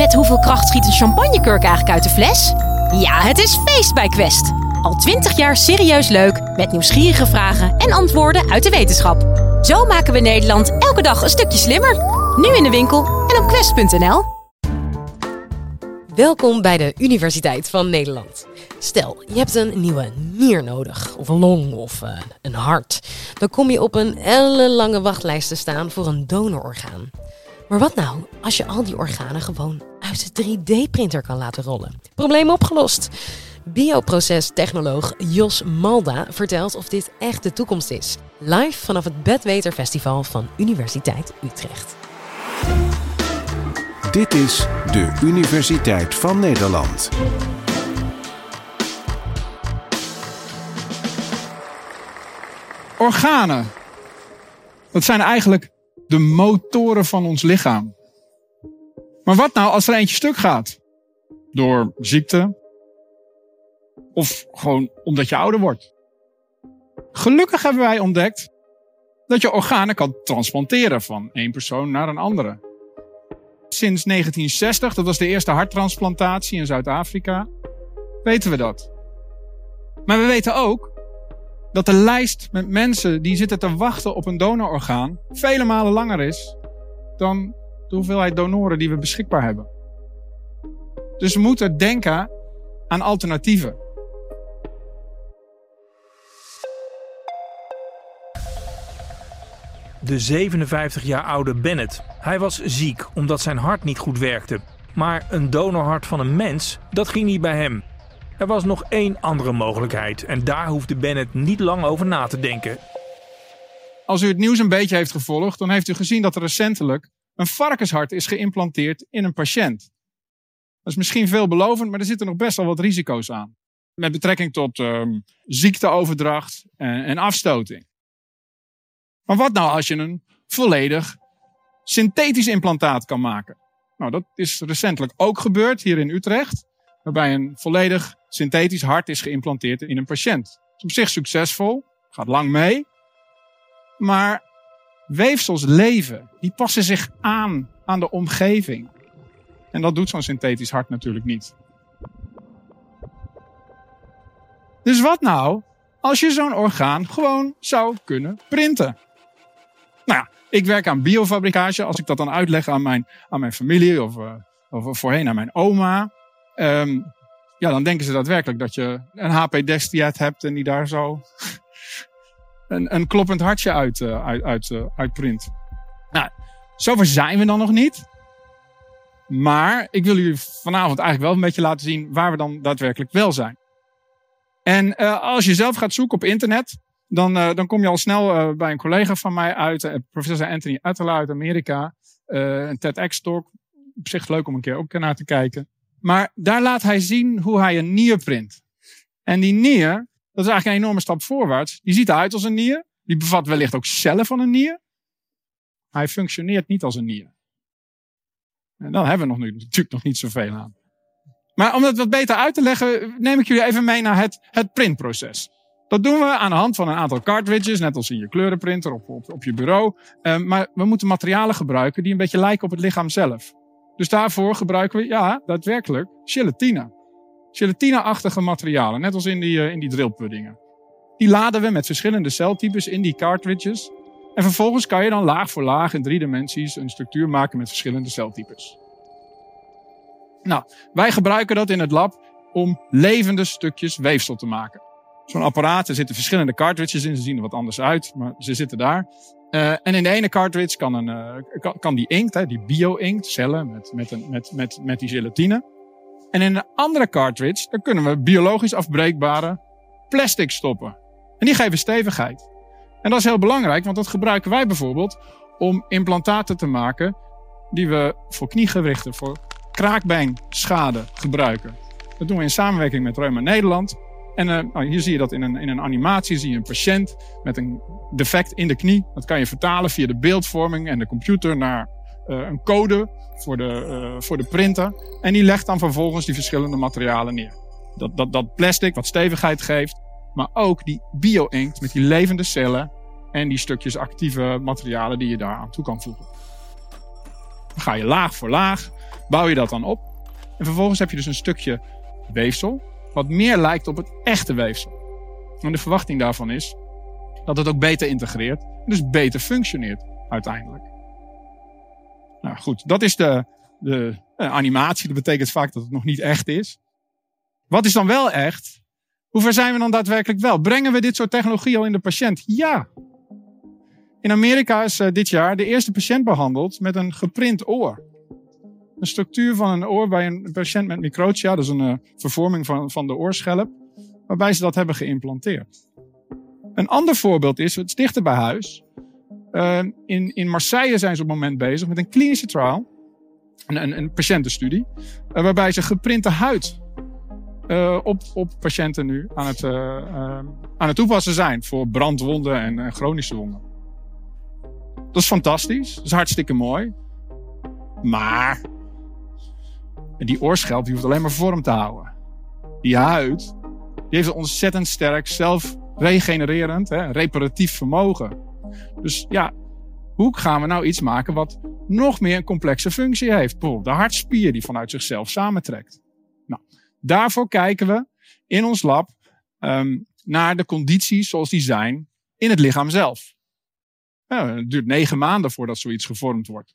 Met hoeveel kracht schiet een champagnekurk eigenlijk uit de fles? Ja, het is feest bij Quest. Al twintig jaar serieus leuk, met nieuwsgierige vragen en antwoorden uit de wetenschap. Zo maken we Nederland elke dag een stukje slimmer. Nu in de winkel en op quest.nl. Welkom bij de Universiteit van Nederland. Stel, je hebt een nieuwe nier nodig, of een long, of uh, een hart. Dan kom je op een ellenlange wachtlijst te staan voor een donororgaan. Maar wat nou als je al die organen gewoon uit de 3D-printer kan laten rollen? Probleem opgelost. Bioprocestechnoloog Jos Malda vertelt of dit echt de toekomst is. Live vanaf het Bedweter Festival van Universiteit Utrecht. Dit is de Universiteit van Nederland. Organen. Dat zijn eigenlijk de motoren van ons lichaam. Maar wat nou als er eentje stuk gaat? Door ziekte, of gewoon omdat je ouder wordt. Gelukkig hebben wij ontdekt dat je organen kan transplanteren van één persoon naar een andere. Sinds 1960, dat was de eerste harttransplantatie in Zuid-Afrika, weten we dat. Maar we weten ook dat de lijst met mensen die zitten te wachten op een donororgaan vele malen langer is dan de hoeveelheid donoren die we beschikbaar hebben. Dus we moeten denken aan alternatieven. De 57 jaar oude Bennett. Hij was ziek omdat zijn hart niet goed werkte. Maar een donorhart van een mens, dat ging niet bij hem. Er was nog één andere mogelijkheid en daar hoefde Bennett niet lang over na te denken. Als u het nieuws een beetje heeft gevolgd, dan heeft u gezien dat er recentelijk een varkenshart is geïmplanteerd in een patiënt. Dat is misschien veelbelovend, maar er zitten nog best wel wat risico's aan. Met betrekking tot um, ziekteoverdracht en, en afstoting. Maar wat nou als je een volledig synthetisch implantaat kan maken? Nou, dat is recentelijk ook gebeurd hier in Utrecht. Waarbij een volledig synthetisch hart is geïmplanteerd in een patiënt. Het is op zich succesvol, gaat lang mee. Maar weefsels leven, die passen zich aan aan de omgeving. En dat doet zo'n synthetisch hart natuurlijk niet. Dus wat nou als je zo'n orgaan gewoon zou kunnen printen? Nou ja, ik werk aan biofabricage. Als ik dat dan uitleg aan mijn, aan mijn familie of, uh, of voorheen aan mijn oma. Um, ja, dan denken ze daadwerkelijk dat je een HP Destiat hebt en die daar zo een, kloppend hartje uit, uh, uit, uit, uh, uitprint. Nou, zover zijn we dan nog niet. Maar ik wil jullie vanavond eigenlijk wel een beetje laten zien waar we dan daadwerkelijk wel zijn. En uh, als je zelf gaat zoeken op internet, dan, dan kom je al snel bij een collega van mij uit, professor Anthony Attala uit Amerika, een TEDx-talk. Op zich leuk om een keer ook naar te kijken. Maar daar laat hij zien hoe hij een nier print. En die nier, dat is eigenlijk een enorme stap voorwaarts. Die ziet eruit als een nier. Die bevat wellicht ook cellen van een nier. Hij functioneert niet als een nier. En dan hebben we nog natuurlijk nog niet zoveel aan. Maar om dat wat beter uit te leggen, neem ik jullie even mee naar het, het printproces. Dat doen we aan de hand van een aantal cartridges, net als in je kleurenprinter op, op je bureau. Um, maar we moeten materialen gebruiken die een beetje lijken op het lichaam zelf. Dus daarvoor gebruiken we, ja, daadwerkelijk gelatine. Gelatine-achtige materialen, net als in die, uh, in die drillpuddingen. Die laden we met verschillende celtypes in die cartridges. En vervolgens kan je dan laag voor laag in drie dimensies een structuur maken met verschillende celtypes. Nou, wij gebruiken dat in het lab om levende stukjes weefsel te maken. Zo'n apparaat, er zitten verschillende cartridges in, ze zien er wat anders uit, maar ze zitten daar. Uh, en in de ene cartridge kan, een, uh, kan, kan die inkt, hè, die bio-inkt, cellen met, met, een, met, met, met die gelatine. En in een andere cartridge, daar kunnen we biologisch afbreekbare plastic stoppen. En die geven stevigheid. En dat is heel belangrijk, want dat gebruiken wij bijvoorbeeld om implantaten te maken die we voor kniegewrichten, voor kraakbeenschade gebruiken. Dat doen we in samenwerking met Reuma Nederland. En uh, nou, hier zie je dat in een, in een animatie, zie je een patiënt met een defect in de knie. Dat kan je vertalen via de beeldvorming en de computer naar een code voor de, uh, voor de printer. En die legt dan vervolgens die verschillende materialen neer. Dat, dat, dat plastic wat stevigheid geeft, maar ook die bio-inkt met die levende cellen en die stukjes actieve materialen die je daar aan toe kan voegen. Dan ga je laag voor laag bouw je dat dan op. En vervolgens heb je dus een stukje weefsel, wat meer lijkt op het echte weefsel. En de verwachting daarvan is dat het ook beter integreert, dus beter functioneert uiteindelijk. Nou goed, dat is de, de eh, animatie. Dat betekent vaak dat het nog niet echt is. Wat is dan wel echt? Hoe ver zijn we dan daadwerkelijk wel? Brengen we dit soort technologie al in de patiënt? Ja. In Amerika is uh, dit jaar de eerste patiënt behandeld met een geprint oor. Een structuur van een oor bij een patiënt met microtia, dat is een uh, vervorming van, van de oorschelp, waarbij ze dat hebben geïmplanteerd. Een ander voorbeeld is, het dichter bij huis. Uh, in, in Marseille zijn ze op het moment bezig met een klinische trial, een, een, een patiëntenstudie, waarbij ze geprinte huid uh, op, op patiënten nu aan het, uh, uh, aan het toepassen zijn voor brandwonden en chronische wonden. Dat is fantastisch, dat is hartstikke mooi. Maar die oorschelp die hoeft alleen maar vorm te houden. Die huid die heeft een ontzettend sterk zelfregenererend, reparatief vermogen. Dus ja, hoe gaan we nou iets maken wat nog meer een complexe functie heeft? Bijvoorbeeld de hartspier die vanuit zichzelf samentrekt. Nou, daarvoor kijken we in ons lab um, naar de condities zoals die zijn in het lichaam zelf. Ja, het duurt negen maanden voordat zoiets gevormd wordt.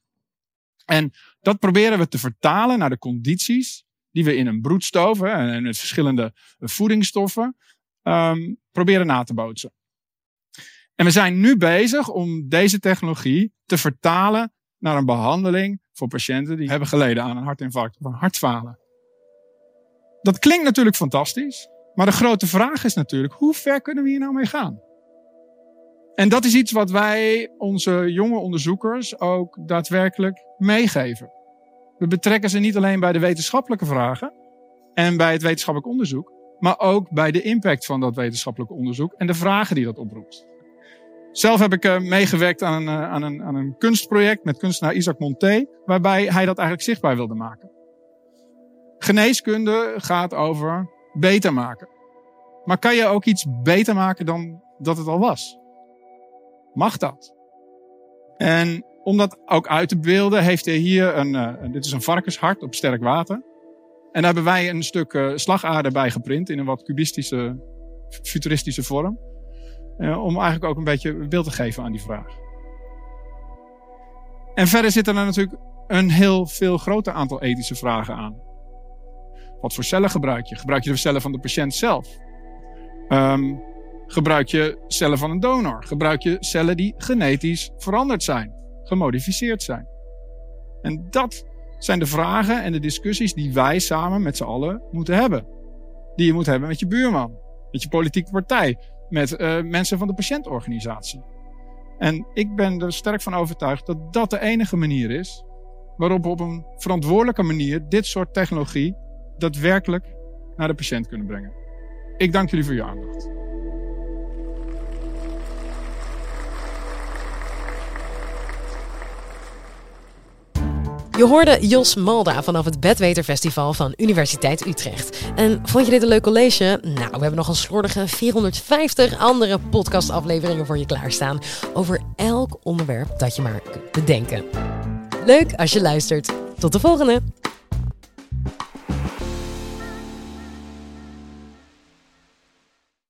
En dat proberen we te vertalen naar de condities die we in een broedstoof hè, en met verschillende voedingsstoffen um, proberen na te bootsen. En we zijn nu bezig om deze technologie te vertalen naar een behandeling voor patiënten die hebben geleden aan een hartinfarct of een hartfalen. Dat klinkt natuurlijk fantastisch, maar de grote vraag is natuurlijk, hoe ver kunnen we hier nou mee gaan? En dat is iets wat wij onze jonge onderzoekers ook daadwerkelijk meegeven. We betrekken ze niet alleen bij de wetenschappelijke vragen en bij het wetenschappelijk onderzoek, maar ook bij de impact van dat wetenschappelijk onderzoek en de vragen die dat oproept. Zelf heb ik uh, meegewerkt aan een, uh, aan, een, aan een kunstproject met kunstenaar Isaac Monté, waarbij hij dat eigenlijk zichtbaar wilde maken. Geneeskunde gaat over beter maken. Maar kan je ook iets beter maken dan dat het al was? Mag dat? En om dat ook uit te beelden, heeft hij hier een, uh, dit is een varkenshart op sterk water. En daar hebben wij een stuk slagader bij geprint in een wat cubistische, futuristische vorm. Uh, om eigenlijk ook een beetje beeld te geven aan die vraag. En verder zitten er natuurlijk een heel veel groter aantal ethische vragen aan. Wat voor cellen gebruik je? Gebruik je de cellen van de patiënt zelf? Um, gebruik je cellen van een donor? Gebruik je cellen die genetisch veranderd zijn, gemodificeerd zijn? En dat zijn de vragen en de discussies die wij samen met z'n allen moeten hebben. Die je moet hebben met je buurman, met je politieke partij, met uh, mensen van de patiëntorganisatie. En ik ben er sterk van overtuigd dat dat de enige manier is waarop we op een verantwoordelijke manier dit soort technologie daadwerkelijk naar de patiënt kunnen brengen. Ik dank jullie voor je aandacht. Je hoorde Jos Malda vanaf het Bedweterfestival van Universiteit Utrecht. En vond je dit een leuk college? Nou, we hebben nog een slordige 450 andere podcastafleveringen voor je klaarstaan. Over elk onderwerp dat je maar kunt bedenken. Leuk als je luistert. Tot de volgende!